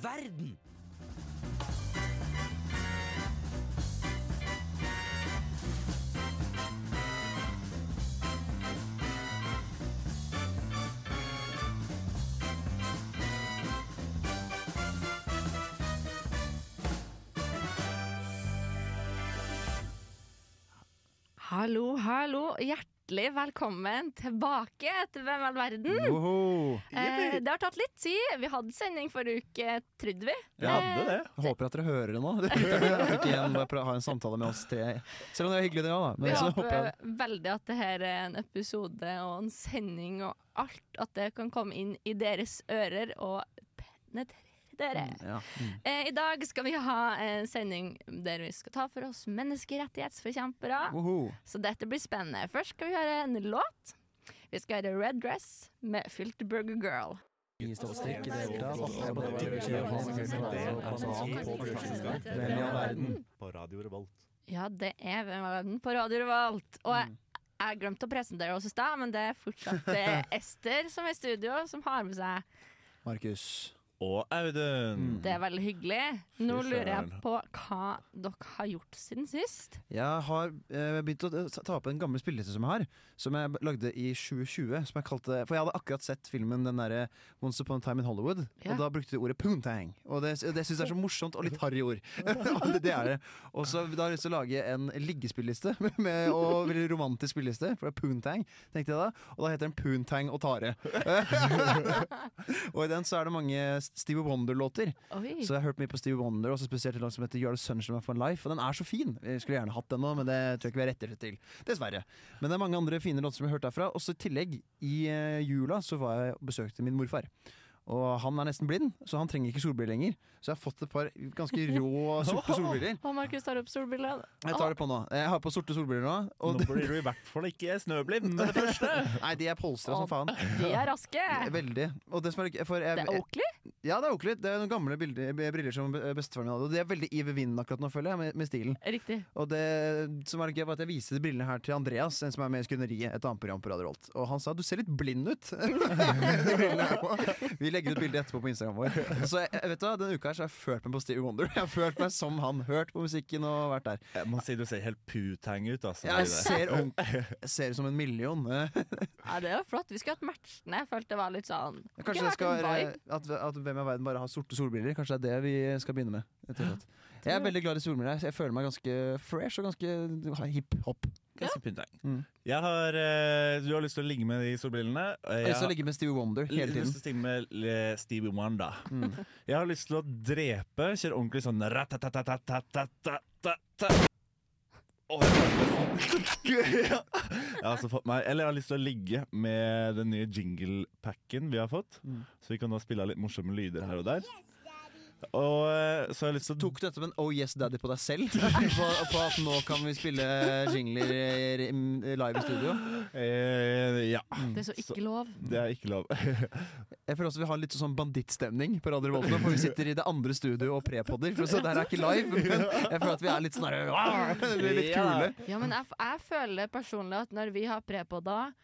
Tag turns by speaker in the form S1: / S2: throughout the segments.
S1: verden?
S2: Hallo, hallo. Hjertelig velkommen tilbake til Hvem all verden.
S3: Woho.
S2: Eh, det har tatt litt tid. Vi hadde sending forrige uke, trodde vi.
S3: Vi hadde det. Jeg håper at dere hører det nå. At ikke igjen bare ha en samtale med oss tre. Selv om det er hyggelig, det òg, da.
S2: Vi
S3: Men så håper
S2: håper
S3: jeg
S2: veldig at det her er en episode og en sending og alt, at det kan komme inn i deres ører og penetrere dere.
S3: ja. mm.
S2: Eh, I dag skal vi ha en sending der vi skal ta for oss menneskerettighetsforkjempere.
S3: Woho.
S2: Så dette blir spennende. Først skal vi høre en låt. Vi skal høre Red Dress med Filterburger Girl.
S4: På Radio Revolt.
S2: Ja, det er Hvem er verden på Radio Revolt. Og jeg, jeg glemte å presentere oss i stad, men det er fortsatt det er Ester som er i studio, som har med seg
S3: Markus.
S4: Og Audun.
S2: Det er veldig hyggelig. Nå lurer jeg på hva dere har gjort siden sist.
S3: Jeg har eh, begynt å eh, ta opp en gammel spilleliste som jeg har, som jeg lagde i 2020. Som jeg kalte, for jeg hadde akkurat sett filmen den derre Once Upon a Time in Hollywood,
S2: Ja.
S3: og da brukte de ordet poontang. Og det, det syns jeg er så morsomt og litt harry ord. det, det er det. Og så da har jeg lyst til å lage en liggespilleliste med, og veldig romantisk spilleliste, for det er poontang, tenkte jeg da. Og da heter den Poontang og Tare. og i den så er det mange Stevie Wonder-låter. Så jeg har hørt mye på Stevie Wonder, også spesielt en låt som heter You Are The Sunshine of My Life. Og den er så fin! Jeg skulle gjerne hatt den nå, men det tror jeg ikke vi har rettigheter til. Dessverre. Men det er mange andre fine låter som jeg har hørt derfra. Også i tillegg, i eh, jula så var jeg og besøkte min morfar. Og han er nesten blind, så han trenger ikke solbriller lenger. Så jeg har fått et par ganske rå sorte solbriller.
S2: Og Markus tar opp solbrillene.
S3: Jeg tar det på nå. Jeg har på sorte solbriller nå. Og
S4: Nå blir du i hvert fall ikke snøblind med det første.
S3: Nei, de er polstra som faen.
S2: De er raske.
S3: Veldig. Og det som er for jeg,
S2: Det er Oakley.
S3: Ja, det er Oakley. Det er noen gamle bilder, briller som be- bestefaren min hadde. Og de er veldig i vinden akkurat nå, føler jeg, med, med stilen.
S2: Riktig.
S3: Og det som er gøy var at Jeg viste de brillene her til Andreas, en som er med i skunneriet et annet program på Radio Rolt. Og han sa du ser litt blind ut. De brillene her på. Vi legger ut bilde etterpå på Instagram vår. Så jeg, vet du, hva, Denne uka her så har jeg følt meg på Stevie Wonder. Jeg har følt meg som han. Hørt på musikken og vært der.
S4: Jeg må si du ser helt putang ut, altså.
S3: Jeg ser, om, jeg ser ut som en million.
S2: Ja, det er jo flott. Vi skulle hatt matchende. Jeg følte det var litt sånn
S3: Kanskje det skal være at, at Hvem i verden bare har sorte solbriller? Kanskje det er det vi skal begynne med. Jeg er veldig glad i solbriller. Jeg føler meg ganske fresh og ganske hip-hop.
S4: Ganske pyntegn.
S3: Mm.
S4: Jeg har, eh, du har lyst til å ligge med de solbrillene. Jeg,
S3: jeg har lyst til å ligge med Stevie Wonder hele tiden.
S4: Lyst til å ligge med eh, Stevie Wonder.
S3: Mm.
S4: Jeg har lyst til å drepe. Kjøre ordentlig sånn jeg har altså fått meg Eller jeg har lyst til å ligge med den nye jinglepacken vi har fått.
S3: Mm.
S4: Så vi kan nå spille av litt morsomme lyder her og der. Yes og eh, så har jeg lyst til å
S3: Tok du dette med en Oh Yes Daddy på deg selv? på, på at nå kan vi spille jingler eh, live i studio?
S4: eh, Ja.
S2: Det er så ikke lov.
S4: Det er ikke lov.
S3: Jeg føler også vi har litt sånn bandittstemning på Radio Revolt for vi sitter i det andre studioet og prepodder. Så det her er ikke live, men jeg føler at vi er litt sånn litt
S4: Ja.
S3: kule.
S2: Ja, men jeg, jeg føler personlig at når vi har prepodder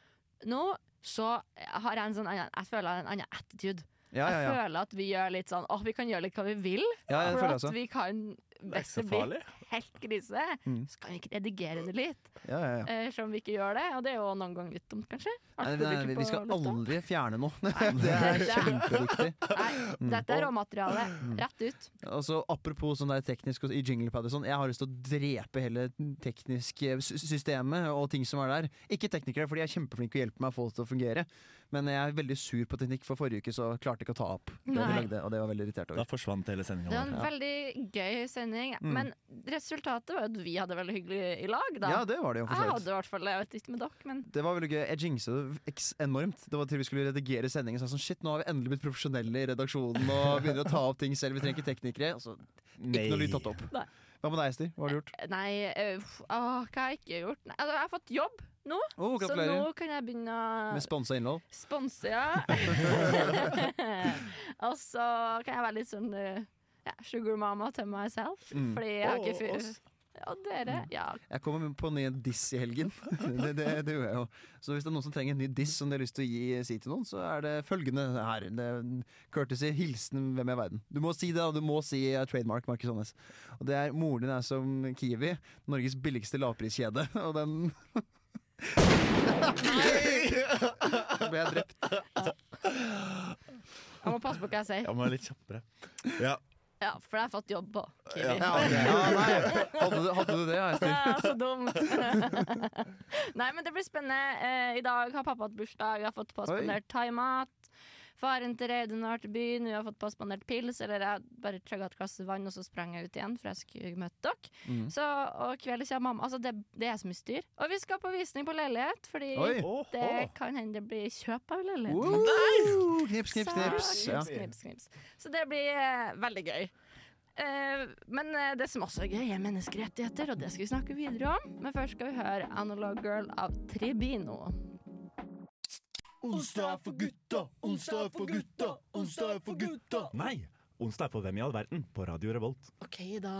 S2: nå, så har jeg en sånn jeg føler en annen attitude.
S3: Ja, ja,
S2: Jeg føler at vi gjør litt sånn Åh, vi kan gjøre litt hva vi vil.
S3: ja jeg
S2: for
S3: føler
S2: at
S3: også.
S2: vi kan
S4: Det er
S2: Helt krise,
S3: Mm.
S2: så kan vi ikke redigere det litt.
S3: Ja, ja, ja.
S2: Eh, Selv om vi ikke gjør det. Og det er jo noen ganger litt dumt, kanskje.
S3: Nei, Nei,
S2: nei,
S3: vi, vi skal
S2: lufta.
S3: aldri fjerne noe. Det
S2: det
S3: er kjempeviktig.
S2: Nei, dette er råmateriale. Rett ut.
S3: Altså, apropos sånn der teknisk i i jinglepad og sånn, jeg har lyst til å drepe hele tekniske systemet og ting som er der. Ikke teknikere, for de er kjempeflinke å hjelpe meg å få det til å fungere. Men jeg er veldig sur på teknikk, for forrige uke så klarte jeg ikke å ta opp det vi lagde, og det var veldig irritert
S4: Da forsvant hele
S2: Det var en veldig gøy sending.
S3: Mm.
S2: Men resultatet var jo at vi hadde veldig hyggelig i lag, da.
S3: Ja, det var det jo for
S2: jeg hadde i hvert fall, jeg vet ikke med dere, men
S3: Det var veldig gøy. Jeg jinxa det enormt. Det var til vi skulle redigere sendingen. Så sånn, shit, nå har vi endelig blitt profesjonelle i redaksjonen og begynner å ta opp ting selv. Vi trenger ikke teknikere. Altså, ikke noe lyd tatt opp.
S2: Nei.
S3: Hva med deg, Ester? Hva har du gjort?
S2: Nei, øh, å, hva har jeg ikke gjort? Nei, altså, jeg har fått jobb nå,
S3: oh,
S2: så nå kan jeg begynne å
S3: Med sponsa innhold.
S2: sponse, ja. og så kan jeg være litt sånn øh, ja, sugar mama to myself.
S3: Mm.
S2: Fordi jeg har ikke fyr... Og dere, ja.
S3: Jeg kommer på en ny diss i helgen. Det, det, det gjør jeg jo. Så hvis det er noen som trenger en ny diss som de har lyst til å gi, si til noen, så er det følgende her. Det er Courtesy, hilsen Hvem i verden. Du må si det, og du må si uh, trademark Markus Aanes. Og det er moren din er som Kiwi, Norges billigste lavpriskjede, og den Så ble jeg drept.
S2: Jeg må passe på hva jeg sier.
S4: Jeg må være litt kjappere. Ja.
S2: Ja, for jeg har fått jobb på Kiwi.
S4: Ja.
S3: okay. ja, nei. Hadde, du, hadde du det, ja,
S2: Ja, så dumt. Nei, men det blir spennende. Eh, I dag har pappa hatt bursdag, jeg har fått påspandert thaimat. Faren til Reidun har vært i byen, hun har fått påspandert pils. Eller jeg bare chugga et glass vann, og så sprang jeg ut igjen, for jeg skulle møte dere.
S3: Mm.
S2: Så, og kvelden kommer mamma. Altså, det, det er så mye styr. Og vi skal på visning på leilighet, fordi
S3: Oi.
S2: det kan hende det blir kjøp av leilighet.
S3: Woo! Knips, knips, knips. Så,
S2: knips, knips, knips. Så det blir eh, veldig gøy. Eh, men eh, det som også er gøy, er menneskerettigheter, og det skal vi snakke videre om. Men først skal vi høre Analog Girl av Tribino.
S3: Onsdag er for gutta, onsdag er for gutta, onsdag er for gutta.
S4: Nei! Onsdag er for Hvem i all verden på Radio Revolt.
S2: OK, da.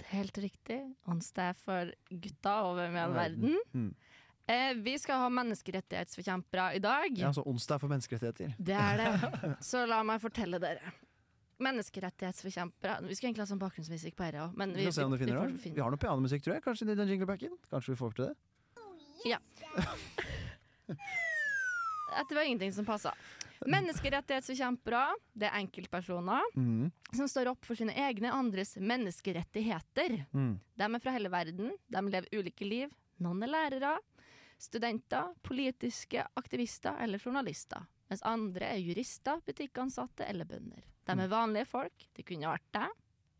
S2: Det er helt riktig. Onsdag er for gutta og hvem i all verden.
S3: Mm.
S2: Eh, vi skal ha menneskerettighetsforkjempere i dag.
S3: Ja, så onsdag er for menneskerettigheter.
S2: Det er det. Så la meg fortelle dere. Menneskerettighetsforkjempere Vi skulle egentlig ha sånn bakgrunnsmusikk på dette òg, men
S3: Vi
S2: vi, vi, vi får
S3: det. Vi har noe pianomusikk, tror jeg. Kanskje i den jinglebacken? Kanskje vi får til det?
S2: Ja. det var ingenting som passa. Menneskerettighetsforkjempere det er enkeltpersoner
S3: Mm.
S2: som står opp for sine egne andres menneskerettigheter.
S3: Mm.
S2: De er fra hele verden, de lever ulike liv. Noen er lærere, studenter, politiske aktivister eller journalister. Mens andre er jurister, butikkansatte eller bønder. De er vanlige folk. De kunne vært deg,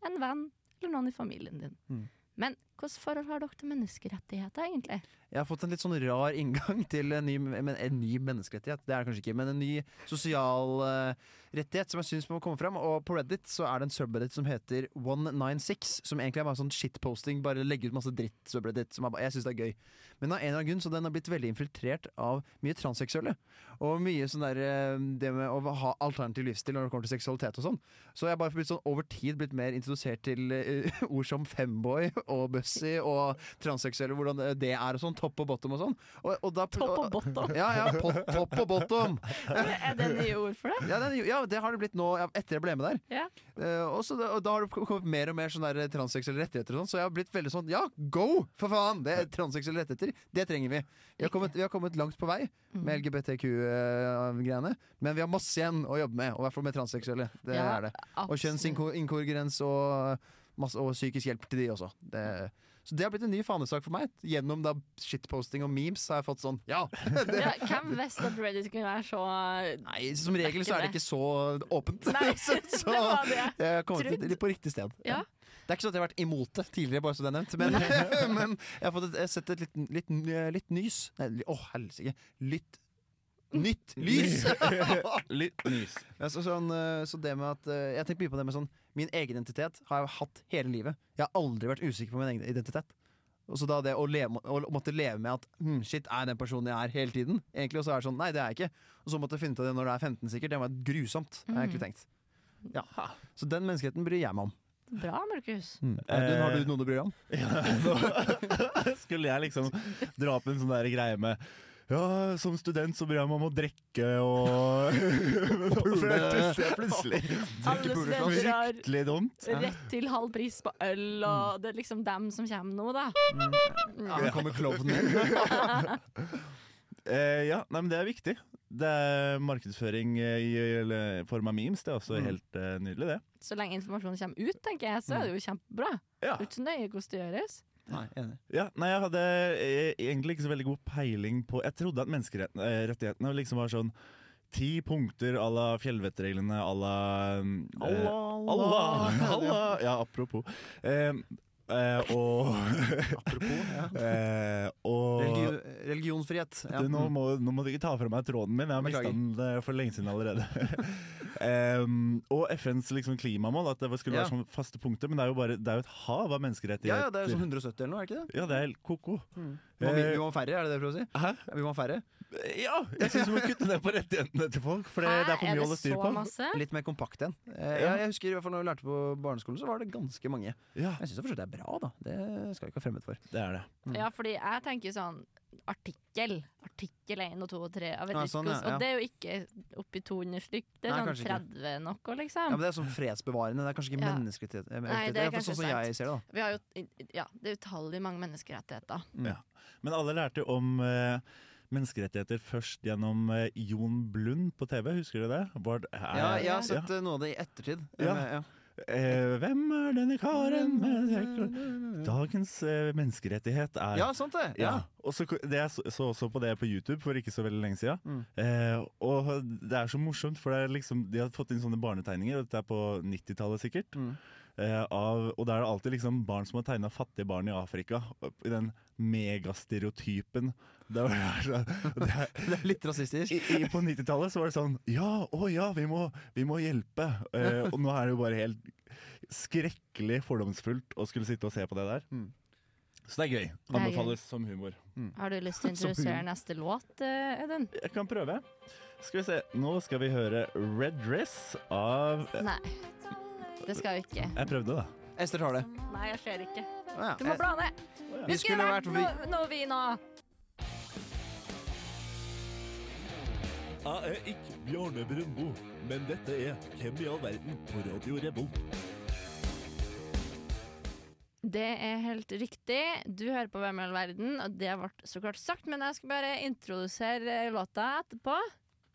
S2: en venn eller noen i familien din.
S3: Mm.
S2: Men hvilket forhold har dere til menneskerettigheter, egentlig?
S3: Jeg har fått en litt sånn rar inngang til en ny, en ny menneskerettighet. Det er det kanskje ikke, men en ny sosial uh, rettighet som jeg syns må komme fram. Og på Reddit så er det en subreddit som heter 196, som egentlig er bare sånn shitposting. Bare legge ut masse dritt subreddit. Som er, jeg syns det er gøy. Men av en eller annen grunn så den har blitt veldig infiltrert av mye transseksuelle. Og mye sånn der eh, det med å ha alternativ livsstil når det kommer til seksualitet og sånn. Så jeg har bare blitt sånn over tid blitt mer introdusert til uh, ord som femboy og bussy og transseksuelle, hvordan det- er og sånn. Topp og bottom og sånn. Og, og da,
S2: Topp og bottom?
S3: Ja, ja. Pop, topp og bottom.
S2: er det nye ord for det?
S3: Ja, det, ja, det har det blitt nå etter jeg ble med der.
S2: Ja.
S3: Uh, og, så, da- og da har det kommet mer og mer sånn transseksuelle rettigheter og sånn, så jeg har blitt veldig sånn ja, go! For faen! Det er Transseksuelle rettigheter, det trenger vi. Vi har kommet, vi har kommet langt på vei
S2: Mm.
S3: med LGBTQ-greiene, men vi har masse igjen å jobbe med, og i hvert fall med transseksuelle. Det
S2: Ja,
S3: er det. Og kjønnsinkongruens og, masse- og psykisk hjelp til de også. Det, så det har blitt en ny fanesak for meg. Gjennom da shitposting og memes har jeg fått sånn ja! Det,
S2: Ja, hvem visste at Reddit kunne være så
S3: Nei, som regel så er det ikke så åpent.
S2: Nei,
S3: så,
S2: det det jeg
S3: litt, litt på riktig sted.
S2: Ja.
S3: Det er ikke sånn at jeg har vært imot det tidligere, bare så det er nevnt. Men, men jeg har fått et, jeg har sett et litt, litt, litt nys Nei, å helsike. Litt Nytt lys!
S4: Litt nys.
S3: Ja, så, sånn, eh, så det med at eh, Jeg tenker mye på det med sånn Min egen identitet har jeg hatt hele livet. Jeg har aldri vært usikker på min egen identitet. Og så da det å, leve, å måtte leve med at hm, shit, er den personen jeg er hele tiden? Egentlig, Og så er det sånn, nei det er jeg ikke. Og så måtte jeg finne ut av det når du er 15 sikkert. Det var grusomt, har jeg egentlig tenkt. Ja. Så den menneskeheten bryr jeg meg om.
S2: Bra, Markus.
S3: Mm. Audun, har du noe du bryr deg om?
S4: Ja, nå skulle jeg liksom dra opp en sånn der greie med ja, som student så bryr jeg meg om å drikke og Pule plutselig
S2: Alle studenter har
S4: dumt.
S2: rett til halv pris på øl, og det er liksom dem som kommer nå, da.
S3: Ja, nå kommer klovnen.
S4: Eh, ja, nei, men det er viktig. Det er markedsføring eh, i form av memes. Det er også
S3: Mm.
S4: helt uh, nydelig, det.
S2: Så lenge informasjonen kommer ut, tenker jeg, så er det jo kjempebra.
S4: Ja.
S2: Det er ikke nøye hvordan det gjøres.
S3: Nei, enig.
S4: Ja, nei, jeg hadde eh, egentlig ikke så veldig god peiling på Jeg trodde at menneskerettighetene liksom var sånn ti punkter à la fjellvettreglene à la eh, Allah! Allah! Ja, apropos. Eh, eh, og
S3: Apropos, ja.
S4: eh, og
S3: Religi religionsfrihet. Ja.
S4: du, nå, må, nå må du ikke ta fra meg tråden min, jeg har mista den eh, for lenge siden allerede. um, og FNs liksom, klimamål, at det skulle
S3: Ja.
S4: være sånn faste punkter. Men det er jo bare Det er jo et hav av menneskerettigheter.
S3: ja, ja, det er jo sånn 170 eller noe, er det ikke det?
S4: Ja, det er helt ko-ko.
S3: Mm. Vi,
S4: Eh,
S3: vi må ha færre, er det det du prøver å si?
S4: Hæ?
S3: Vi må ha færre?
S4: Ja, jeg syns vi må kutte ned på rettighetene til folk. For det,
S2: Hæ,
S4: det er for mye å holde styr på.
S2: masse?
S3: Litt mer kompakt igjen. Eh,
S4: Ja.
S3: ja, jeg husker i hvert fall når vi lærte på barneskolen, så var det ganske mange.
S4: Ja,
S3: Jeg syns det er bra, da. Det skal vi ikke være fremmed for.
S4: det er det.
S3: Mm.
S2: Ja, fordi jeg tenker sånn artikkel. Artikkel 1 og 2 og 3. Jeg vet
S3: Ja,
S2: ikke
S3: sånn,
S2: hvordan-
S3: ja, ja.
S2: Og det er jo ikke oppi 200 stykk. Det er
S3: Nei,
S2: sånn
S3: kanskje ikke.
S2: 30 liksom.
S3: Ja, men Det er sånn fredsbevarende. Det er kanskje ikke
S2: Ja.
S3: menneskerettigheter. eh,
S2: Nei, det er
S3: i hvert sånn som jeg ser det, da.
S2: Vi har jo, ja, det er utallig mange menneskerettigheter.
S3: Mm.
S4: Ja. Men alle lærte om eh, menneskerettigheter først gjennom eh, Jon Blund på TV, husker du det? Var, det- er,
S3: Ja, jeg har sett eh, noe av det i ettertid.
S4: Ja.
S3: Med, ja.
S4: Eh, hvem er denne karen med Dagens eh, menneskerettighet er
S3: Ja, sant det.
S4: Ja. Og så, det jeg så, så også på det på YouTube for ikke så veldig lenge siden.
S3: Mm.
S4: Eh, og det er så morsomt, for det er liksom, de har fått inn sånne barnetegninger, og dette er på 90-tallet sikkert.
S3: Mm.
S4: Eh, av, og da er det alltid liksom barn som har tegna fattige barn i Afrika. I den megastereotypen. Det var, det er,
S3: Det er litt rasistisk.
S4: i, i, på 90-tallet var det sånn Ja, å ja, vi må, vi må hjelpe. Eh, og nå er det jo bare helt skrekkelig fordomsfullt å skulle sitte og se på det der.
S3: Mm.
S4: Så det er gøy. Anbefales som humor.
S2: Har du lyst til å introdusere neste låt, eh, Audun?
S4: Jeg kan prøve. Skal vi se. Nå skal vi høre Red Dress av
S2: Nei. Det skal vi ikke.
S4: Jeg prøvde, da.
S3: Ester tar det.
S2: Nei, jeg ser ikke.
S3: Å, ja.
S2: Du må bla ned.
S3: Vi
S2: skulle vært
S3: noe vi-
S2: no Novina.
S1: Jeg er ikke Bjarne Brøndbo, men dette er Hvem i all verden på Radio Revolt.
S2: Det er helt riktig. Du hører på Hvem i all verden, og det ble så klart sagt, men jeg skal bare introdusere låta etterpå.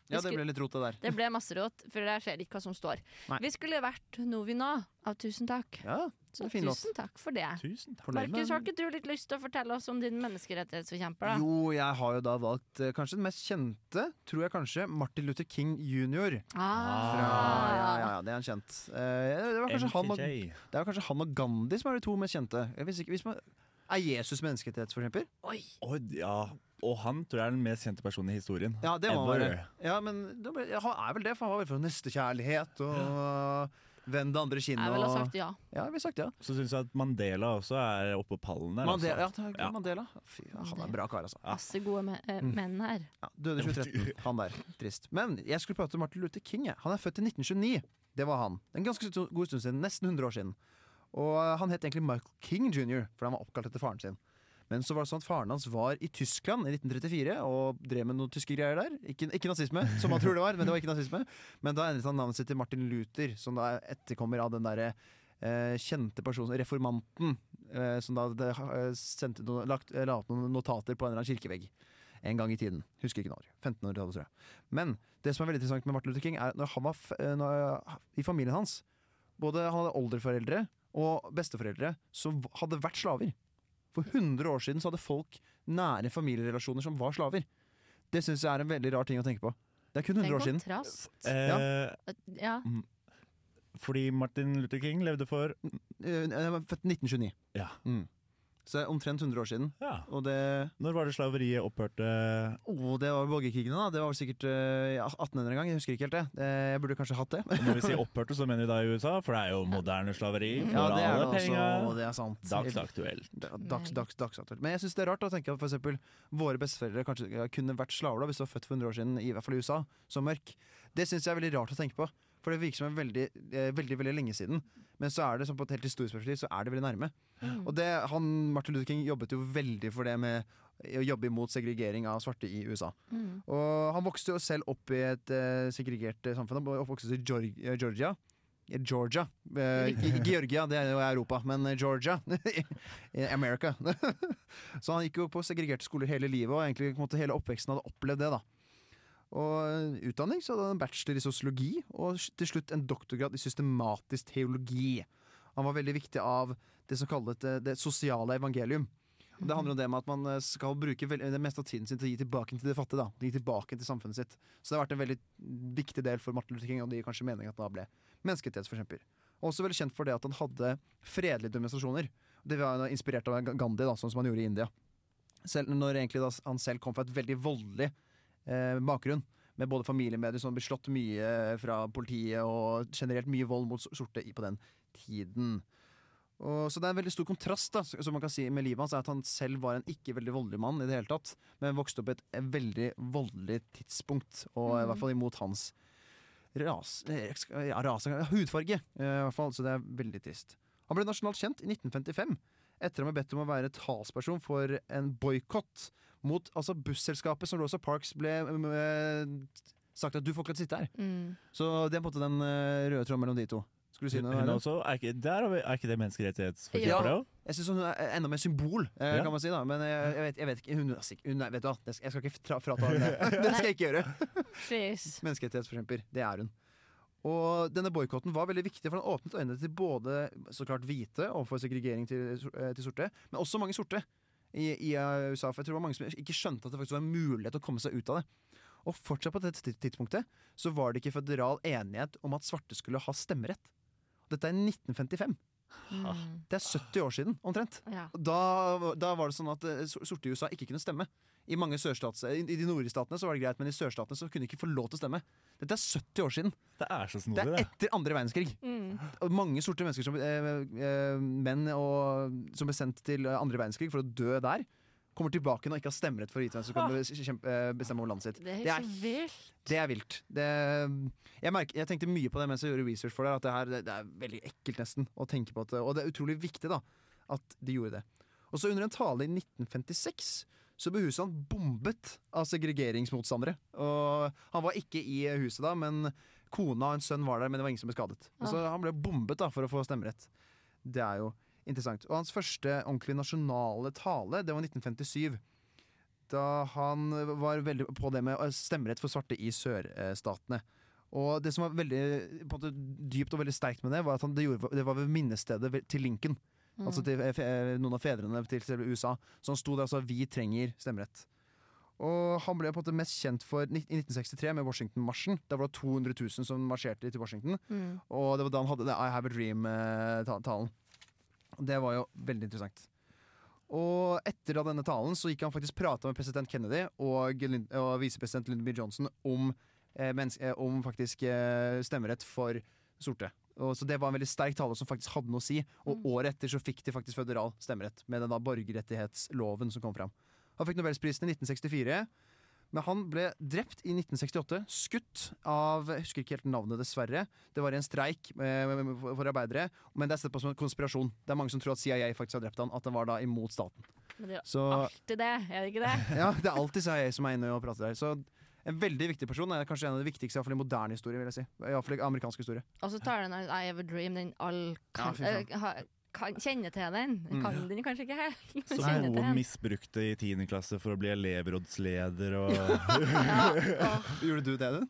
S3: Ja, det ble litt rot, det der.
S2: Det ble masse rot, for der ser ikke hva som står.
S3: Nei.
S2: Vi skulle vært Novina av Tusen takk.
S3: Ja, det er en fin låt.
S2: tusen takk for det.
S4: Tusen takk.
S2: Markus, har ikke du litt lyst til å fortelle oss om din menneskerettighetsforkjemper? da?
S3: Jo, jeg har jo da valgt eh, kanskje den mest kjente, tror jeg kanskje, Martin Luther King jr.
S2: Ah,
S3: Fra, ja, ja, ja, det er en kjent. Eh, det, var kanskje han og,
S4: MTJ.
S3: det var kanskje han og Gandhi som er de to mest kjente. Jeg visste ikke, hvis man, er Jesus menneskerettighetsforkjemper?
S2: Oi!
S4: Oi, ja. Og han tror jeg er den mest kjente personen i historien.
S3: Ja, det må
S4: Ever.
S3: være. Ja, men ja, han er vel det, for han var vel for nestekjærlighet og venn det andre kinnet.
S2: Jeg ville ha sagt ja.
S3: Ja, vi har sagt ja.
S4: Så syns jeg at Mandela også er oppe på pallen der.
S3: Mandela, ja,
S4: altså.
S3: takk,
S4: Ja.
S3: Mandela. Fy, han er en bra kar, altså.
S2: Masse gode me eh,
S3: Mm.
S2: menn her.
S3: Ja, døde i 2013. Han der. Trist. Men jeg skulle prate om Martin Luther King. Jeg. Han er født i 1929. Det var han. En ganske god stund siden. Nesten 100 år siden. Og han het egentlig Michael King jr., for han var oppkalt etter faren sin. Men så var det sånn at faren hans var i Tyskland i 1934 og drev med noen tyske greier der. Ikke, ikke nazisme, som man tror det var, men det var ikke nazisme. Men da endret han navnet sitt til Martin Luther, som da etterkommer av den derre eh, kjente personen, reformanten, eh, som da hadde eh, noe, lagt, eh, la opp noen notater på en eller annen kirkevegg en gang i tiden. Husker ikke når. 1500-tallet, tror jeg. Men det som er veldig interessant med Martin Luther King, er når han var eh, når, i familien hans Både han hadde oldeforeldre og besteforeldre som hadde vært slaver. For 100 år siden så hadde folk nære familierelasjoner som var slaver. Det syns jeg er en veldig rar ting å tenke på. Det er kun
S2: Det
S3: 100
S2: er
S3: år siden.
S4: Eh,
S2: Ja.
S4: fordi Martin Luther King levde for
S3: Eh, Jeg var født 1929.
S4: Ja.
S3: Mm. Så det er omtrent 100 år siden.
S4: ja.
S3: Og det
S4: Når var det slaveriet opphørte?
S3: Oh, det var borgerkrigene, da. Det var vel sikkert eh, 1800 en gang. Jeg husker ikke helt det. det. Jeg burde kanskje hatt det.
S4: Når vi sier opphørte, så mener vi da i USA, for det er jo moderne slaveri for
S3: Ja, det er
S4: alle
S3: også.
S4: penga.
S3: Det er sant.
S4: Dagsaktuelt.
S3: Da- Dags, dags, dagsaktuelt. Men jeg syns det er rart å tenke at for eksempel, våre besteforeldre kanskje kunne vært slaver da, hvis de var født for 100 år siden, i hvert fall i USA, som mørk. Det syns jeg er veldig rart å tenke på. For det virker som en veldig, eh, veldig veldig lenge siden. Men så er det som på et helt historisk perspektiv så er det veldig nærme.
S2: Mm.
S3: Og det, han, Martin Luther King jobbet jo veldig for det med å jobbe imot segregering av svarte i USA.
S2: Mm.
S3: Og han vokste jo selv opp i et eh, segregert eh, samfunn. Han oppvokste i Georgia. Georgia. Eh, ikke Georgia, det er jo Europa, men Georgia. America. så han gikk jo på segregerte skoler hele livet, og egentlig hele oppveksten hadde opplevd det. da og eh, utdanning så hadde han en bachelor i sosiologi, og til slutt en doktorgrad i systematisk teologi. Han var veldig viktig av det som kalles det, det sosiale evangelium. Det handler om det med at man eh, skal bruke det meste av tiden sin til å gi tilbake til det fattige. da Gi tilbake til samfunnet sitt Så det har vært en veldig viktig del for Martin Luther King, og det gir kanskje mening at han da ble menneskerettighetsforkjemper. Også veldig kjent for det at han hadde fredelige demonstrasjoner. Det var inspirert av Gandhi, da sånn som han gjorde i India. Selv når egentlig han selv kom fra et veldig voldelig eh, bakgrunn. Med både familiemedier som blir slått mye fra politiet, og generelt mye vold mot sorte på den tiden. Og, så det er en veldig stor kontrast da, som man kan si med livet hans, er at han selv var en ikke veldig voldelig mann i det hele tatt, men vokste opp i et eh, veldig voldelig tidspunkt, og i
S2: Mhm.
S3: hvert fall imot hans eh, ja, hudfarge, eh, i hvert fall, så det er veldig trist. Han ble nasjonalt kjent i 1955, etter å ha bedt om å være talsperson for en boikott mot altså busselskapet som Rosa Parks ble eh, sagt at du får ikke lov til å sitte her.
S2: Mm.
S3: Så det er på en måte den eh, røde tråden mellom de to. Skulle du si noe?
S4: Hun også, er, ikke, der er ikke det menneskerettighetsforkjemper
S2: Ja.
S4: òg?
S3: Jeg syns hun er enda mer symbol, eh,
S4: Ja.
S3: kan man si. da Men jeg, jeg, vet, jeg vet ikke hun, hun Vet du hva, jeg skal ikke fra, frata henne det. Det skal jeg ikke gjøre. Menneskerettighetsforkjemper. Det er hun. Og denne boikotten var veldig viktig, for den åpnet øynene til både så klart hvite overfor segregering til, til sorte, men også mange sorte i, i eh, USA. For jeg tror det var mange som ikke skjønte at det faktisk var en mulighet å komme seg ut av det. Og fortsatt på dette tidspunktet så var det ikke føderal enighet om at svarte skulle ha stemmerett. Dette er 1955.
S2: Mm.
S3: Det er 70 år siden, omtrent.
S2: Ja.
S3: Da, da var det sånn at eh, sorte i USA ikke kunne stemme. I mange sørstats, i, I de nordlige statene så var det greit, men i sørstatene så kunne de ikke få lov til å stemme. Dette er 70 år siden.
S4: Det er så
S3: Det er etter andre verdenskrig.
S2: Mm.
S3: Mange sorte mennesker som, eh, eh, menn og, som ble sendt til andre verdenskrig for å dø der, kommer tilbake og ikke har stemmerett for å vite hvem som kan eh, bestemme over landet sitt.
S2: Det er
S3: Det er
S2: så vilt.
S3: Det er vilt. Det, jeg, merker, jeg tenkte mye på det mens jeg gjorde research for det. At det, her, det, er veldig ekkelt nesten å tenke på at Og det er utrolig viktig da at de gjorde det. Og så under en tale i 1956 så ble huset han bombet av segregeringsmotstandere. Og han var ikke i huset da, men kona og en sønn var der, men det var ingen som ble skadet. Og Så han ble bombet da for å få stemmerett. Det er jo interessant. Og hans første ordentlig nasjonale tale, det var 1957 da han var veldig på det med stemmerett for svarte i sørstatene. Og det som var veldig på en måte, dypt og veldig sterkt med det, var at han, det, gjorde, det var ved minnestedet til Lincoln.
S2: Mm.
S3: Altså til eh, noen av fedrene til selve USA. Så han sto der og sa 'vi trenger stemmerett'. Og han ble på en måte mest kjent for i 1963 med Washington-marsjen. Da var det 200 000 som marsjerte til Washington.
S2: Mm.
S3: Og det var da han hadde det I Have a Dream-talen. Det var jo veldig interessant. Og etter da denne talen så gikk han faktisk prata med president Kennedy og, og visepresident Lyndon B. Johnson om, eh, eh, om faktisk eh, stemmerett for sorte. Og så Det var en veldig sterk tale som faktisk hadde noe å si. Og
S2: Mm.
S3: året etter så fikk de faktisk føderal stemmerett med den da borgerrettighetsloven som kom fram. Han fikk Nobelsprisen i 1964. Men han ble drept i 1968, skutt av Jeg husker ikke helt navnet, dessverre. Det var i en streik eh, for arbeidere, men det er sett på som en konspirasjon. Det er mange som tror at CIA faktisk har drept han, at det var da imot staten.
S2: Men det er
S3: Så
S2: alltid det, er det ikke det?
S3: ja, det er alltid CIA som er inne og prater der. Så en veldig viktig person er kanskje en av de viktigste i moderne historie, vil jeg si. I i amerikansk historie.
S2: Og så tar den I Have a Dream, den all kan,
S3: Ja,
S2: kan kjenne til den.
S3: Mm.
S2: Kan den kanskje ikke helt.
S4: Som noen misbrukte i 10. klasse for å bli elevrådsleder og
S3: Gjorde du det, du?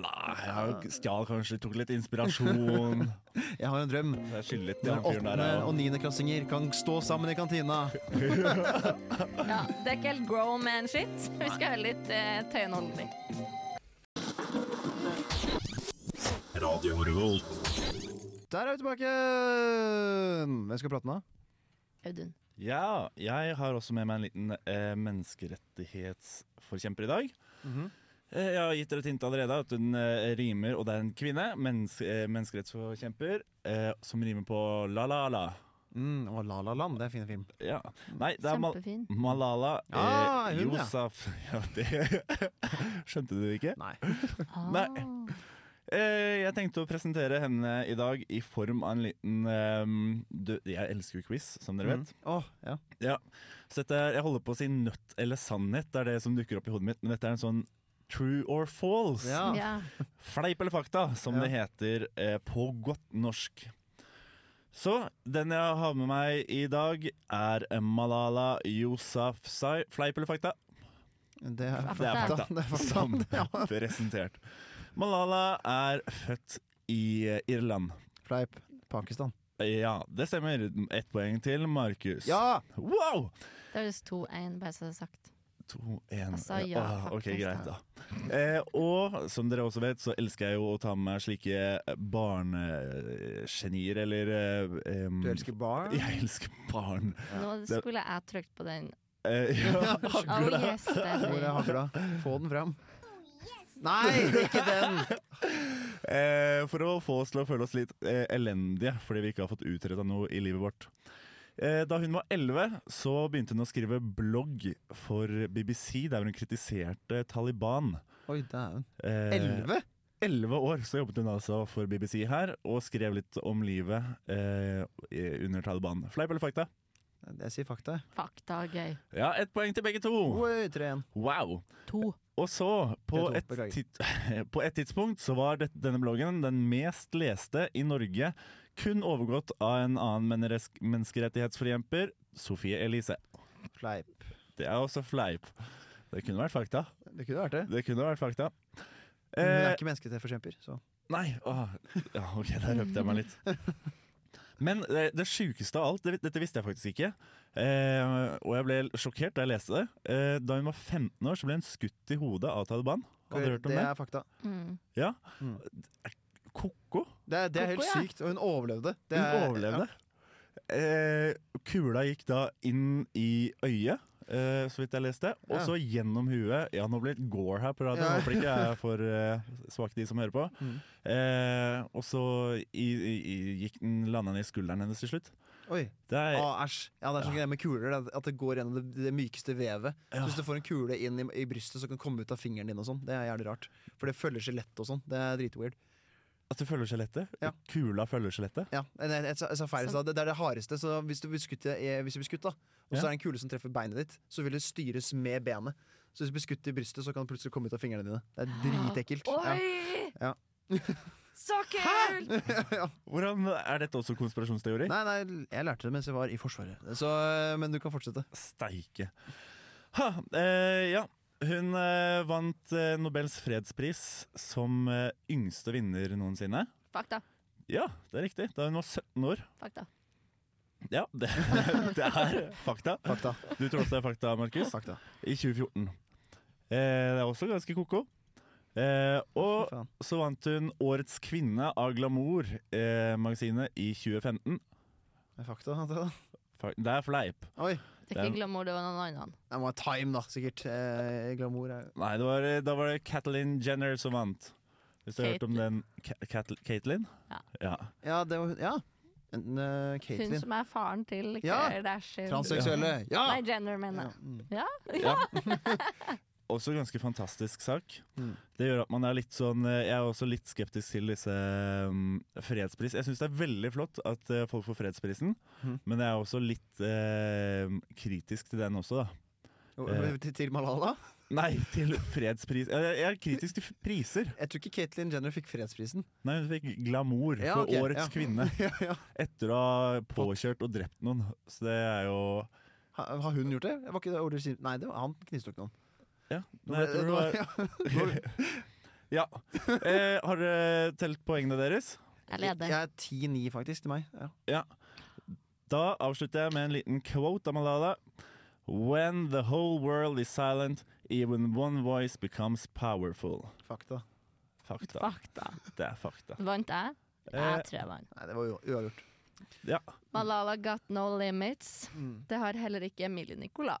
S4: Nei, Jeg stjal kanskje, tok litt inspirasjon.
S3: Jeg har en drøm. Åttende- og niendeklassinger kan stå sammen i kantina.
S2: ja, det er ikke helt grown man-shit. Vi skal høre litt eh, tøyenholdning.
S3: Der er vi tilbake! Hvem skal prate nå?
S2: Audun.
S4: Ja, jeg har også med meg en liten eh, menneskerettighetsforkjemper i dag.
S3: Mhm.
S4: Eh, Jeg har gitt dere et hint allerede at hun eh, rimer, og det er en kvinne. Mennes eh, menneskerettsforkjemper eh, som rimer på la-la-la.
S3: Mm, og La La Land, det er en fin film.
S4: Ja. Nei, det er Mal
S2: Kjempefin.
S4: Malala eh,
S3: Ah, hun, ja.
S4: Ja, det Skjønte du det ikke?
S3: Nei.
S4: Nei.
S2: Ah.
S4: Eh, jeg tenkte å presentere henne i dag i form av en liten eh, dø- Jeg elsker jo quiz, som dere vet.
S3: Mm. Åh, ja.
S4: Så dette er, Jeg holder på å si nøtt eller sannhet, det er det som dukker opp i hodet mitt. Men dette er en sånn true or false.
S3: Ja.
S2: Ja.
S4: Fleip eller fakta, som
S3: Ja.
S4: det heter eh, på godt norsk. Så den jeg har med meg i dag, er Malala Yousafzai. Fleip eller fakta?
S3: Det er
S2: Fakta.
S4: Det er fakta.
S3: Det er fakta.
S4: Som
S3: Ja.
S4: presentert. Malala er født i eh, Irland.
S3: Fleip. Pakistan.
S4: Ja, det stemmer. Ett poeng til Markus.
S3: Ja!
S4: Wow!
S2: Det høres 2-1, bare så det er sagt.
S4: To, en.
S2: altså, ja,
S4: ah, ok, greit,
S2: da.
S4: Eh, og som dere også vet, så elsker jeg jo å ta med meg slike barnegenier, eller eh,
S3: Du elsker barn?
S4: Jeg elsker barn.
S2: Nå skulle jeg trykt på den.
S4: Eh, ja,
S2: Oh
S4: hagler det?
S2: yes,
S3: Hvor er
S2: er
S3: hagla? Få den fram. Nei, ikke den!
S4: Eh, for å få oss til å føle oss litt eh, elendige fordi vi ikke har fått utreda noe i livet vårt. Eh, da hun var 11, så begynte hun å skrive blogg for BBC, der hun kritiserte Taliban.
S3: Oi, dæven.
S4: Eh,
S3: Elleve?
S4: 11 år så jobbet hun altså for BBC her, og skrev litt om livet eh, under Taliban. Fleip eller fakta?
S3: Jeg sier fakta.
S2: Fakta gøy.
S4: Ja, ett poeng til begge to.
S3: Oi, 3-1.
S4: Wow.
S2: To.
S4: Og så, på et, på et tidspunkt, så var det, denne bloggen den mest leste i Norge. Kun overgått av en annen menneskerettighetsforjemper, menneskerettighetsforkjemper, Sofie Elise.
S3: Fleip.
S4: Det er også fleip. Det kunne vært fakta.
S3: Det kunne vært det.
S4: Det kunne vært fakta.
S3: Men Hun er
S4: Eh,
S3: ikke menneskerettighetsforkjemper, så
S4: nei, åh, ja, ok, der røpte jeg meg litt. Men det, det sjukeste av alt, det, dette visste jeg faktisk ikke, eh, og jeg ble sjokkert da jeg leste det. Eh, da hun var 15 år, så ble hun skutt i hodet av Taliban. Hadde du hørt om
S3: det
S4: det?
S3: er fakta.
S2: Mm.
S4: Ja.
S3: Mm.
S4: Ko-ko?
S3: Det er, det er helt
S2: Koko, ja.
S3: sykt, og hun overlevde. Det
S4: Hun
S3: er,
S4: overlevde. Eh, kula gikk da inn i øyet, eh, så vidt jeg leste, og
S3: Ja.
S4: så gjennom huet. Ja, nå blir det gore her på radioen.
S3: Ja.
S4: håper ikke jeg er for uh, svak, de som hører på.
S3: Mm.
S4: Uh, og så i, i, i, gikk den landa den i skulderen hennes til slutt.
S3: Oi.
S4: Det er,
S3: Ah, Æsj. Ja, det er sånn greie med kuler, er at det går gjennom det, det mykeste vevet.
S4: Ja.
S3: Så hvis du får en kule inn i, i brystet som kan komme ut av fingeren din og sånn, det er jævlig rart. For det følger skjelettet og sånn. Det er dritweird.
S4: At du følger skjelettet?
S3: Ja.
S4: Kula følger skjelettet?
S3: Ja, jeg, jeg, jeg, sa- feil.
S2: Så-
S3: Så det, det er det hardeste. Så hvis du blir skutt, hvis du blir skutt da, og
S4: Ja.
S3: så er det en kule som treffer beinet ditt, så vil det styres med benet. Så hvis du blir skutt i brystet, så kan det plutselig komme ut av fingrene dine. Det er dritekkelt.
S2: Oi!
S3: Ja.
S2: Så kult!
S3: Ja.
S4: Hvordan Er dette også konspirasjonsteori?
S3: Nei, nei, jeg lærte det mens jeg var i Forsvaret. Så, men du kan fortsette.
S4: Steike. Ha, eh, ja. Hun eh, vant eh, Nobels fredspris som eh, yngste vinner noensinne.
S2: Fakta.
S4: Ja, det er riktig. Da hun var 17 år.
S2: Fakta.
S4: Ja, det, det er fakta.
S3: Fakta.
S4: Du tror også det er fakta, Markus?
S3: Fakta.
S4: I 2014. Eh, det er også ganske ko-ko. Eh, og så vant hun Årets kvinne av Glamour-magasinet i 2015.
S3: Det er fakta. jeg da.
S4: Det er fleip.
S3: Oi.
S2: Det er ikke glamour, det var noen annen.
S3: Det var time, da, sikkert. Eh, glamour er
S4: Nei, det var, da var det Catalin Jenner som vant. Hvis du har hørt om den Katelyn?
S2: Ja.
S4: ja.
S3: Ja, det var hun. Ja. En, uh,
S2: Hun som er faren til
S3: Ja.
S2: Kardashian.
S3: Transseksuelle. Ja!
S2: Nei, Jenner, mener
S3: Ja.
S2: jeg.
S3: mm.
S4: Ja. Også ganske fantastisk sak.
S3: Mm.
S4: Det gjør at man er litt sånn Jeg er også litt skeptisk til disse um, fredspris. Jeg syns det er veldig flott at uh, folk får fredsprisen,
S3: mm.
S4: men jeg er også litt uh, kritisk til den også, da. Eh.
S3: Til, til Malala?
S4: Nei, til fredspris Jeg, jeg er kritisk til priser.
S3: Jeg tror ikke Caitlyn Jenner fikk fredsprisen.
S4: Nei, hun fikk glamour
S3: Ja,
S4: for
S3: ok,
S4: årets
S3: ja.
S4: kvinne
S3: ja,
S4: etter å ha påkjørt og drept noen. Så det er jo
S3: Ha, har hun gjort det? Var ikke det Nei, det var, han knivstakk noen.
S4: Ja.
S3: Nå
S4: vet
S3: du
S4: hva
S3: ja.
S4: Ja. Eh, har dere telt poengene deres?
S2: Jeg leder.
S3: Jeg er 10-9, faktisk, til meg. Ja.
S4: Da avslutter jeg med en liten quote av Malala. When the whole world is silent, even one voice becomes powerful.
S3: Fakta.
S4: Fakta.
S2: Fakta.
S4: Det er fakta.
S2: Vant jeg?
S4: Eh,
S2: Jeg tror jeg vant.
S3: Nei, det var uavgjort.
S4: ja.
S2: Malala got no limits.
S3: Mm.
S2: Det har heller ikke Emilie Nicolas.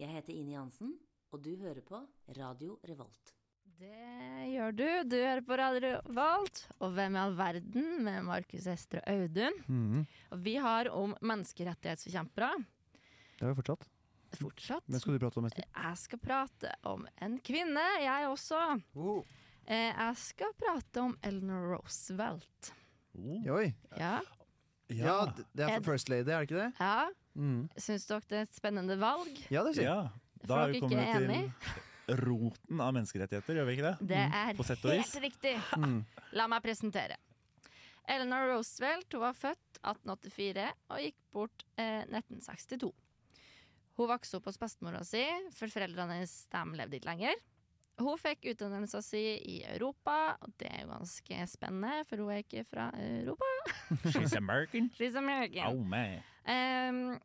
S5: Jeg heter Ine Jansen, og du hører på Radio Revolt.
S2: Det gjør du. Du hører på Radio Revolt. Og Hvem i all verden med Markus Ester og Audun.
S3: Mm.
S2: Og vi har om menneskerettighetsforkjempere.
S3: Det har vi fortsatt.
S2: Fortsatt.
S3: Hvem skal du prate om Ester?
S2: Jeg skal prate om en kvinne, jeg også. Oh. jeg skal prate om Eleanor Roosevelt.
S4: Oh.
S3: Oi.
S2: Ja.
S3: Ja, det er
S2: Ed-
S3: for First Lady, er det ikke det?
S2: ja.
S3: Mm.
S2: Syns dere det er et spennende valg?
S3: Ja, det jeg.
S4: ja. Da er vi kommet
S2: er
S4: til roten av menneskerettigheter, gjør vi ikke det?
S2: Det er
S4: og vis.
S2: helt riktig.
S3: Mm.
S2: La meg presentere. Eleanor Roosevelt hun var født 1884 og gikk bort eh, 1962. Hun vokste opp hos bestemora si, for foreldrene hennes de levde ikke lenger. Hun fikk utdannelsen sin i Europa, og det er jo ganske spennende, for hun er ikke fra Europa.
S4: She's American.
S2: She's American.
S4: Oh, man.
S2: Um,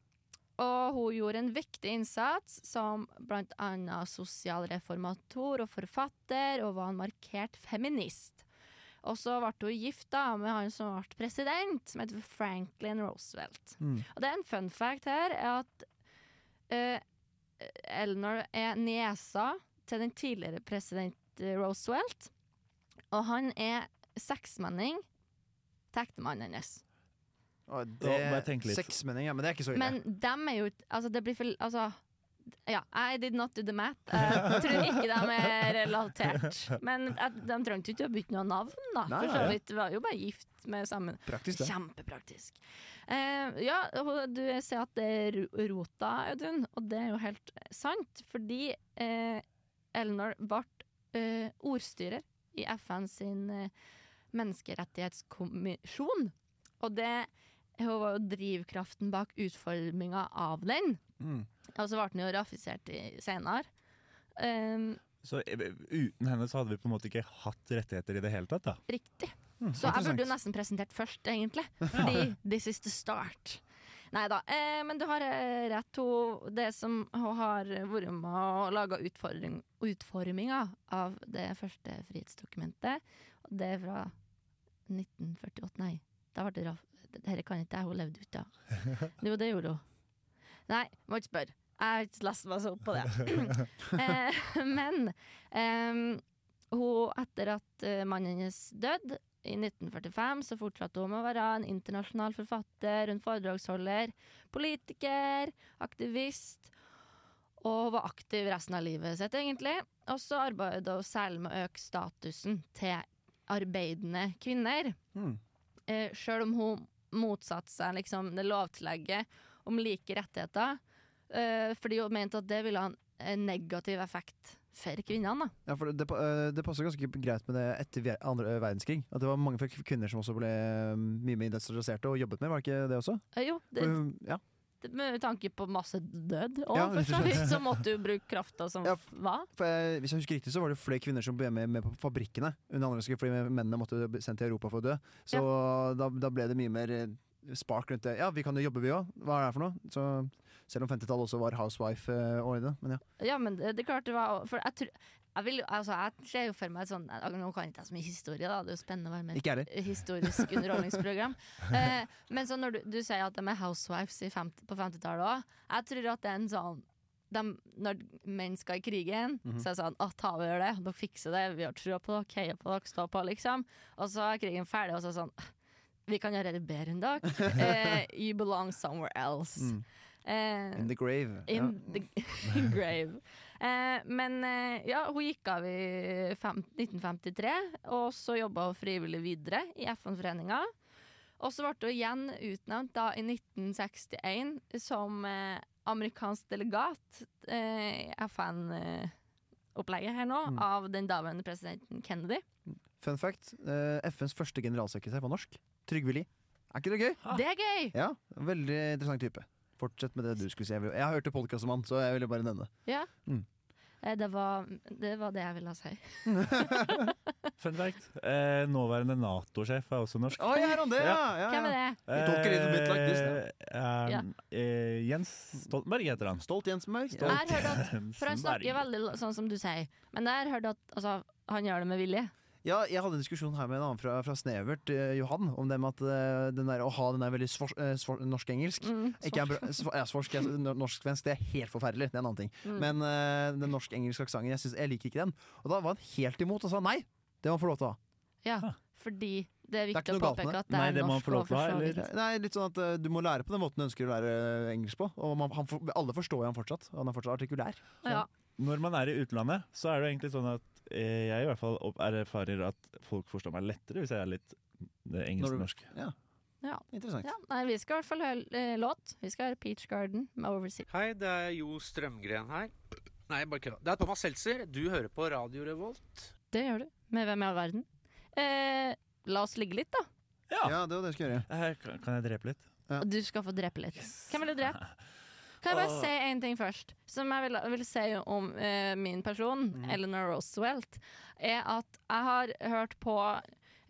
S2: og hun gjorde en viktig innsats som blant annet sosialreformator og forfatter, og var en markert feminist. Og så ble hun gift da med han som ble president, som heter Franklin Roosevelt.
S3: Mm.
S2: Og det er en fun fact her, er at uh, Eleanor er niesa til den tidligere president Roosevelt. Og han er seksmenning til mannen hennes.
S4: Da
S3: det,
S4: er
S3: Seksmenning, ja, men det er ikke så ille.
S2: Men dem er jo Altså, det blir for Altså ja, I did not do the math. Jeg tror ikke de er relatert. Men de trengte ikke å bytte noe navn, da.
S3: Nei,
S2: For så vidt var jo bare gift med sammen.
S3: Praktisk, det.
S2: Kjempepraktisk. Uh, ja, du sier at det er rota, Audun, og det er jo helt sant. Fordi uh, Eleanor ble uh, ordstyrer i FN sin eh, menneskerettighetskommisjon. Og det hun var jo drivkraften bak utforminga av den.
S3: Mm.
S2: Og så ble den jo raffisert senere. Um,
S4: Så eh, uten henne så hadde vi på en måte ikke hatt rettigheter i det hele tatt, da.
S2: riktig.
S3: Mm,
S2: Så jeg burde jo nesten presentert først, egentlig. Fordi this is the start. Nei da. Eh, men du har eh, rett. Hun, det som hun har vært med og laga utfordring, utforminga av det første frihetsdokumentet, og det er fra 1948 Nei, da ble det raff... Dette kan ikke jeg, hun levde ut da. Jo, det gjorde hun. Nei, må ikke spørre. Jeg har ikke lest meg så opp på det. eh, men em, hun, etter at eh, mannen hennes døde i 1945, så fortsatte hun med å være en internasjonal forfatter, en foredragsholder, politiker, aktivist. Og var aktiv resten av livet sitt, egentlig. Og så arbeidet hun særlig med å øke statusen til arbeidende kvinner.
S3: Mm.
S2: Eh, Sjøl om hun motsatte seg liksom, det lovtillegget om like rettigheter. Eh, fordi hun mente at det ville ha en, negativ effekt for kvinnene.
S3: Ja, for det, øh, det passer ganske greit med det etter andre verdenskrig. At det var mange kvinner som også ble øh, mye mer industrialiserte og jobbet med, var det ikke det også?
S2: Eh, jo, det,
S3: For ja.
S2: Med tanke på masse død, og
S3: Ja,
S2: så måtte du bruke krafta som
S3: Ja, hva? jeg, hvis jeg husker riktig, så var det flere kvinner som ble med, med på fabrikkene under andre fordi mennene måtte sendt til Europa for å dø. Så da, da ble det mye mer eh, spark rundt det. Ja, vi kan jo jobbe, vi òg. Hva er det for noe? Så, selv om 50-tallet også var housewife-året. Men ja.
S2: Ja, men det, det klart det var For jeg tror jeg, vil, altså, jeg ser jo for meg et sånt Nå kan ikke jeg så mye historie, da. Det er jo spennende å være med i et historisk underholdningsprogram. Eh, men så når du, du sier at de er housewives i 50, på 50-tallet òg, jeg tror at det er en sånn de, Når menn skal i krigen,
S3: Mhm.
S2: så er det sånn Å, ta over det, dere fikser det, vi har trua på dere, heier på dere, stå på, liksom. Og så er krigen ferdig, og så er det sånn Vi kan gjøre det bedre enn dere. Eh, you belong somewhere else.
S3: Mm.
S2: Eh,
S3: In the grave.
S2: In
S3: ja.
S2: the grave. Eh, men eh, ja, hun gikk av i fem, 1953, og så jobba hun frivillig videre i FN-foreninga. Og så ble hun igjen utnevnt da i 1961 som eh, amerikansk delegat eh, i FN-opplegget her nå,
S3: Mm.
S2: av den daværende presidenten Kennedy.
S3: Fun fact. FNs første generalsekretær var norsk. Trygve Lie. Er ikke det gøy?
S2: Det er gøy!
S3: Ja, Veldig interessant type. Fortsett med det du skulle si. Jeg vil- Jeg har hørt det podkast om han, så jeg ville bare nevne.
S2: Ja.
S3: Mm.
S2: Eh, det, var, det var det jeg ville si.
S4: Fun fact. Eh, nåværende Nato-sjef er også norsk.
S3: Oi, er han det? Ja, ja,
S2: Hvem er det?
S3: Eh, like this,
S4: Eh, er eh, Jens Stoltenberg heter han.
S3: Stolt.
S2: Jeg har hørt at For han snakker veldig sånn som du sier. Men jeg har hørt at altså, han gjør det med vilje.
S3: Ja, jeg hadde en diskusjon her med en annen fra, fra Snevert, eh, Johan, om det med at eh, den der, å ha den der veldig svors, eh, svor, norsk-engelsk
S2: Mm,
S3: ikke er bra. Sv- Ja, svorsk, jeg- no- norsk-svensk, det er helt forferdelig. Det er en annen ting.
S2: Mm.
S3: Men eh, den norsk-engelske aksenten, jeg, synes- jeg liker ikke den. Og da var han helt imot og sa nei, det må han få lov til å ha.
S2: Ja, fordi det er viktig
S3: ikke
S2: å
S3: galt med
S2: påpeke at det
S4: Nei,
S2: er
S4: det må han
S2: norsk
S4: få lov til å ha?
S3: Nei, litt sånn at eh, Du må lære på den måten du ønsker å lære eh, engelsk på. Og man, han, for- alle forstår jo han fortsatt. Han er fortsatt artikulær.
S2: Ja.
S4: Når man er i utlandet, så er det egentlig sånn at jeg i hvert fall erfarer at folk forstår meg lettere hvis jeg er litt eh, engelsk-norsk.
S2: Ja.
S3: Interessant.
S2: Ja, nei, vi skal i hvert fall høre eh, låt. Vi skal høre Peach Garden med Overseas.
S6: Hei, det er Jo Strømgren her. Nei, bare kødda. Det er Thomas Seltzer. Du hører på Radio Revolt.
S2: Det gjør du. Med Hvem i all verden? Eh, la oss ligge litt, da.
S4: Ja.
S3: Ja, det var det jeg skulle gjøre.
S4: Eh, kan- jeg drepe litt?
S3: Ja.
S2: Du skal få drepe litt. Hvem vil du drepe? Kan jeg bare si én ting først, som jeg vil, vil si om eh, min person,
S3: mm.
S2: Eleanor Roosevelt, er at jeg har hørt på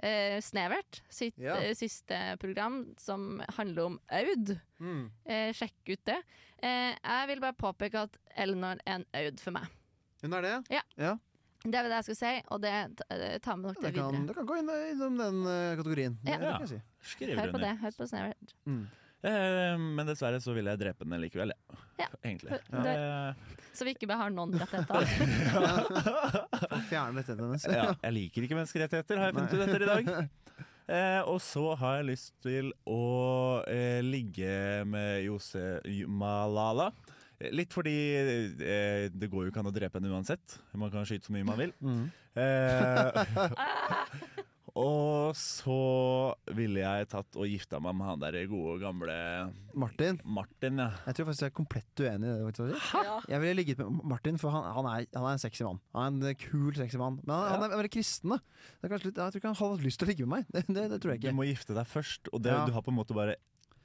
S2: eh, Snevert sitt
S3: Ja.
S2: eh, siste program, som handler om Aud.
S3: Mm.
S2: Eh, sjekk ut det. Eh, jeg vil bare påpeke at Eleanor er en Aud for meg.
S3: Hun er det?
S2: Ja.
S3: ja.
S2: Det er det jeg skal si, og det eh, tar med dere
S3: Det kan,
S2: videre.
S3: det kan gå inn innom den kategorien.
S2: Ja.
S3: det kan jeg si.
S2: Hør på det. Hør på Snevert.
S3: Mm.
S4: Eh, men dessverre så vil jeg drepe den likevel, ja.
S2: Ja.
S4: Egentlig. Eh,
S2: Så vi ikke har noen rettigheter.
S3: Få fjerne rettighetene hennes.
S4: ja, jeg liker ikke menneskerettigheter, har jeg funnet ut etter i dag. Eh, og så har jeg lyst til å eh, ligge med Jose Malala. Litt fordi eh, det går jo ikke an å drepe henne uansett. Man kan skyte så mye man vil.
S3: Mm.
S4: Og så ville jeg tatt og gifta meg med han der gode, gamle
S3: Martin,
S4: Martin, ja.
S3: jeg tror faktisk jeg er komplett uenig i det.
S2: Ja.
S3: Jeg ville ligget med Martin, for han, han, er, han er en sexy mann. Han er en kul, sexy mann. Men han, han er veldig kristen. da det er kanskje Jeg tror ikke han hadde lyst til å ligge med meg. Det, det, det tror jeg ikke.
S4: Du må gifte deg først, og det,
S3: Ja.
S4: du har på en måte bare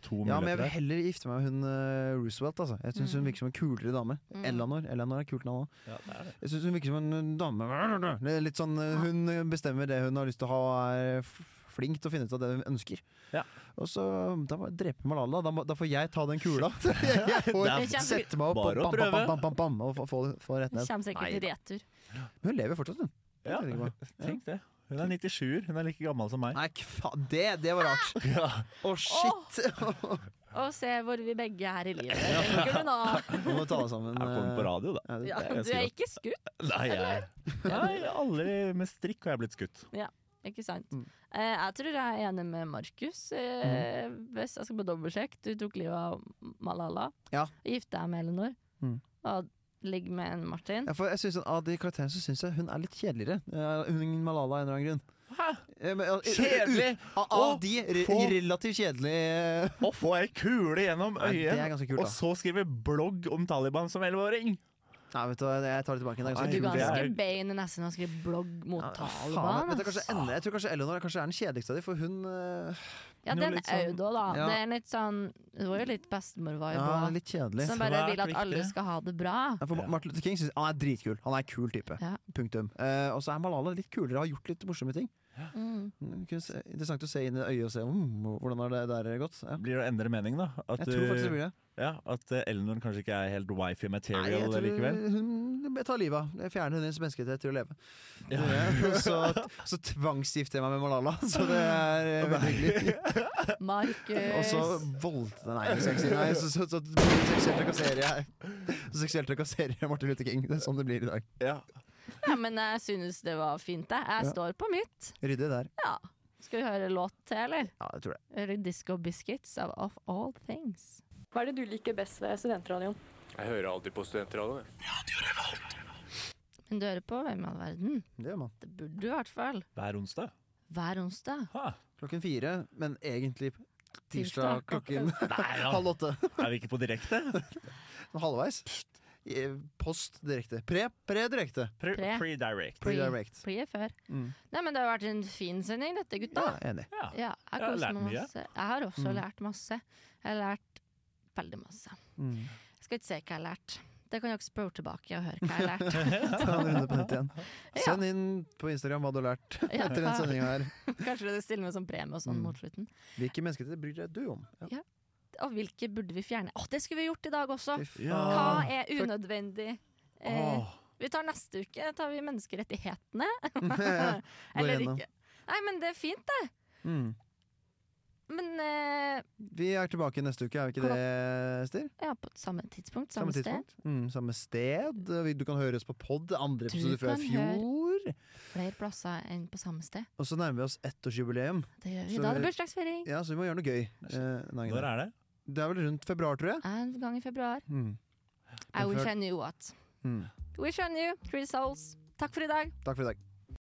S4: to
S3: Ja, men jeg vil heller gifte meg med hun uh, Roosevelt. Altså. Jeg syns hun
S2: Mm.
S3: virker som en kulere dame.
S2: Mm.
S3: Eleanor. Eleanor er kult navn òg.
S4: Ja, det det.
S3: Jeg syns hun virker som en uh, dame Litt sånn uh, Hun bestemmer det hun har lyst til å ha, er flink til å finne ut av det hun ønsker.
S4: Ja.
S3: Og så da dreper Malala. Da, da får jeg ta den kula. jeg får sette meg opp og bam, bam, bam, bam, bam, bam, og få, få, få rett
S2: Det
S3: ned.
S2: kommer sikkert i retur.
S3: Men hun lever fortsatt, hun.
S4: Ja, tenk det. Hun er 97-er. Hun er like gammel som meg.
S3: Nei, kva, det, det var rart.
S4: Ja.
S3: oh, shit!
S2: Og se hvor vi begge er i livet. Tenker du nå?
S3: Nå må ta oss sammen.
S4: Jeg kommer på radio, da.
S3: ja, det-
S4: Det
S2: du er ikke skutt,
S4: Nei, jeg Nei, aldri med strikk har jeg blitt skutt. Ja.
S2: ikke sant?
S3: Mm.
S2: Eh, jeg tror jeg er enig med Markus. Eh, Hvis jeg skal på dobbeltsjekk Du tok livet av Malala.
S3: Ja.
S2: Gifte deg med Elinor.
S3: Mm.
S2: Og ligge med en Martin.
S3: Ja, for jeg synes, Av de karakterene så syns jeg hun er litt kjedeligere. Uh, hun Malala av en eller annen grunn. Hæ? men, uh, uh,
S4: Kjedelig?
S3: uh, Av, av de re
S4: få-
S3: relativt kjedelige
S4: Å få ei kule gjennom øyet,
S3: ganske kult,
S4: og så skrive blogg om Taliban som 11-åring!
S3: Nei, vet du hva, jeg tar det tilbake. Det er
S2: Du er ganske
S4: er-
S2: bein i nesten å skrive blogg mot
S3: Ja, faen,
S2: Taliban.
S3: vet du, kanskje jeg tror kanskje Eleanor er kanskje er den kjedeligste av dem, for hun uh,
S2: Ja,
S4: den er litt sånn-
S2: Audo, da.
S3: Ja.
S2: Det er litt sånn Det var jo litt bestemor-vibe.
S3: ja, litt kjedelig.
S2: Som bare vil at alle skal ha det bra.
S3: Ja, for Martin Luther King synes, han er dritkul. Han er en kul type.
S2: Ja.
S3: Punktum. Uh, og så er Malala litt kulere, har gjort litt morsomme ting.
S2: Mm.
S3: Mm, Interessant å se inn i øyet og se mm, hvordan har det der gått. Ja.
S4: Blir det å endre mening, da? At,
S3: Jeg tror faktisk det blir det.
S4: ja, at uh, Eleanor kanskje ikke er helt wifi
S3: Nei,
S4: material
S3: jeg tror
S4: likevel?
S3: hun tar livet av. Jeg fjerner hennes menneskerettighet til å leve.
S4: Ja.
S3: Jeg. Så, så tvangsgifter jeg meg med Malala, så det er eh, veldig hyggelig. Markus. Og så voldte Nei, det skal jeg ikke si. Nei, så, så, så, seksuelt trakasserer jeg Så seksuelt trakasserer jeg Martin Luther King. Det er sånn det blir i dag.
S4: Ja.
S2: Ja, men jeg synes det var fint, jeg. Jeg
S3: Ja.
S2: står på mitt.
S3: Ryddig der.
S2: Ja. Skal vi høre låt til, eller?
S3: Ja, jeg tror det.
S2: Eller Disco Biscuits av Of All Things.
S7: Hva er det du liker best ved studentradioen?
S8: Jeg hører alltid på studentradioen.
S2: Men du hører på Hvem i all verden?
S3: Det gjør man.
S2: Det burde du i hvert fall.
S4: Hver onsdag?
S2: Hver onsdag.
S4: Ha.
S3: Klokken fire, men egentlig
S2: Tirsdag
S3: tirsdag klokken
S4: Nei, ja.
S3: halv åtte.
S4: Er vi ikke på direkte?
S3: Halvveis. Post direkte. Pre, pre-direkte.
S4: Pre-
S2: Pre.
S4: Pre-direct.
S3: Pre-direct.
S2: Pre før.
S3: Mm.
S2: Nei, men det har vært en fin sending, dette, gutta.
S3: Ja, enig.
S4: Ja.
S2: Ja, jeg
S4: Jeg har lært mye.
S2: masse. Jeg har også
S3: Mm.
S2: lært masse. Jeg har lært veldig masse.
S3: Mm.
S2: Jeg skal ikke si hva jeg har lært. Det kan dere spørre tilbake og høre hva jeg har lært.
S3: Ta en runde på nett igjen. Send inn på Instagram hva du har lært etter den sendinga her.
S2: Kanskje du stiller med som premie og sånn
S3: Mm.
S2: mot slutten.
S3: Hvilke menneskerettigheter bryr deg du om? Ja.
S2: Og hvilke burde vi fjerne? Å, det skulle vi gjort i dag også!
S4: Ja.
S2: Hva er unødvendig? Eh, vi tar neste uke tar vi menneskerettighetene. Eller ikke. Nei, men det er fint, det.
S3: Mm.
S2: Men eh,
S3: Vi er tilbake neste uke, er vi ikke det, Styr?
S2: ja, på samme tidspunkt, samme, sted.
S3: tidspunkt. Mm, samme sted. Du kan høre oss på pod, andre
S2: Du
S3: fra i fjor.
S2: Flere plasser enn på samme sted.
S3: Og så nærmer vi oss ettårsjubileum,
S2: Det gjør vi.
S3: Så
S2: Da er det bursdagsfeiring.
S3: ja, så vi må gjøre noe gøy. Eh.
S4: Når er det?
S3: Det er vel rundt februar, tror jeg.
S2: En gang i februar.
S3: Mm.
S2: I wish I knew what.
S3: Mm.
S2: Wish I knew. Three souls. Takk for i dag.
S3: Takk for i dag.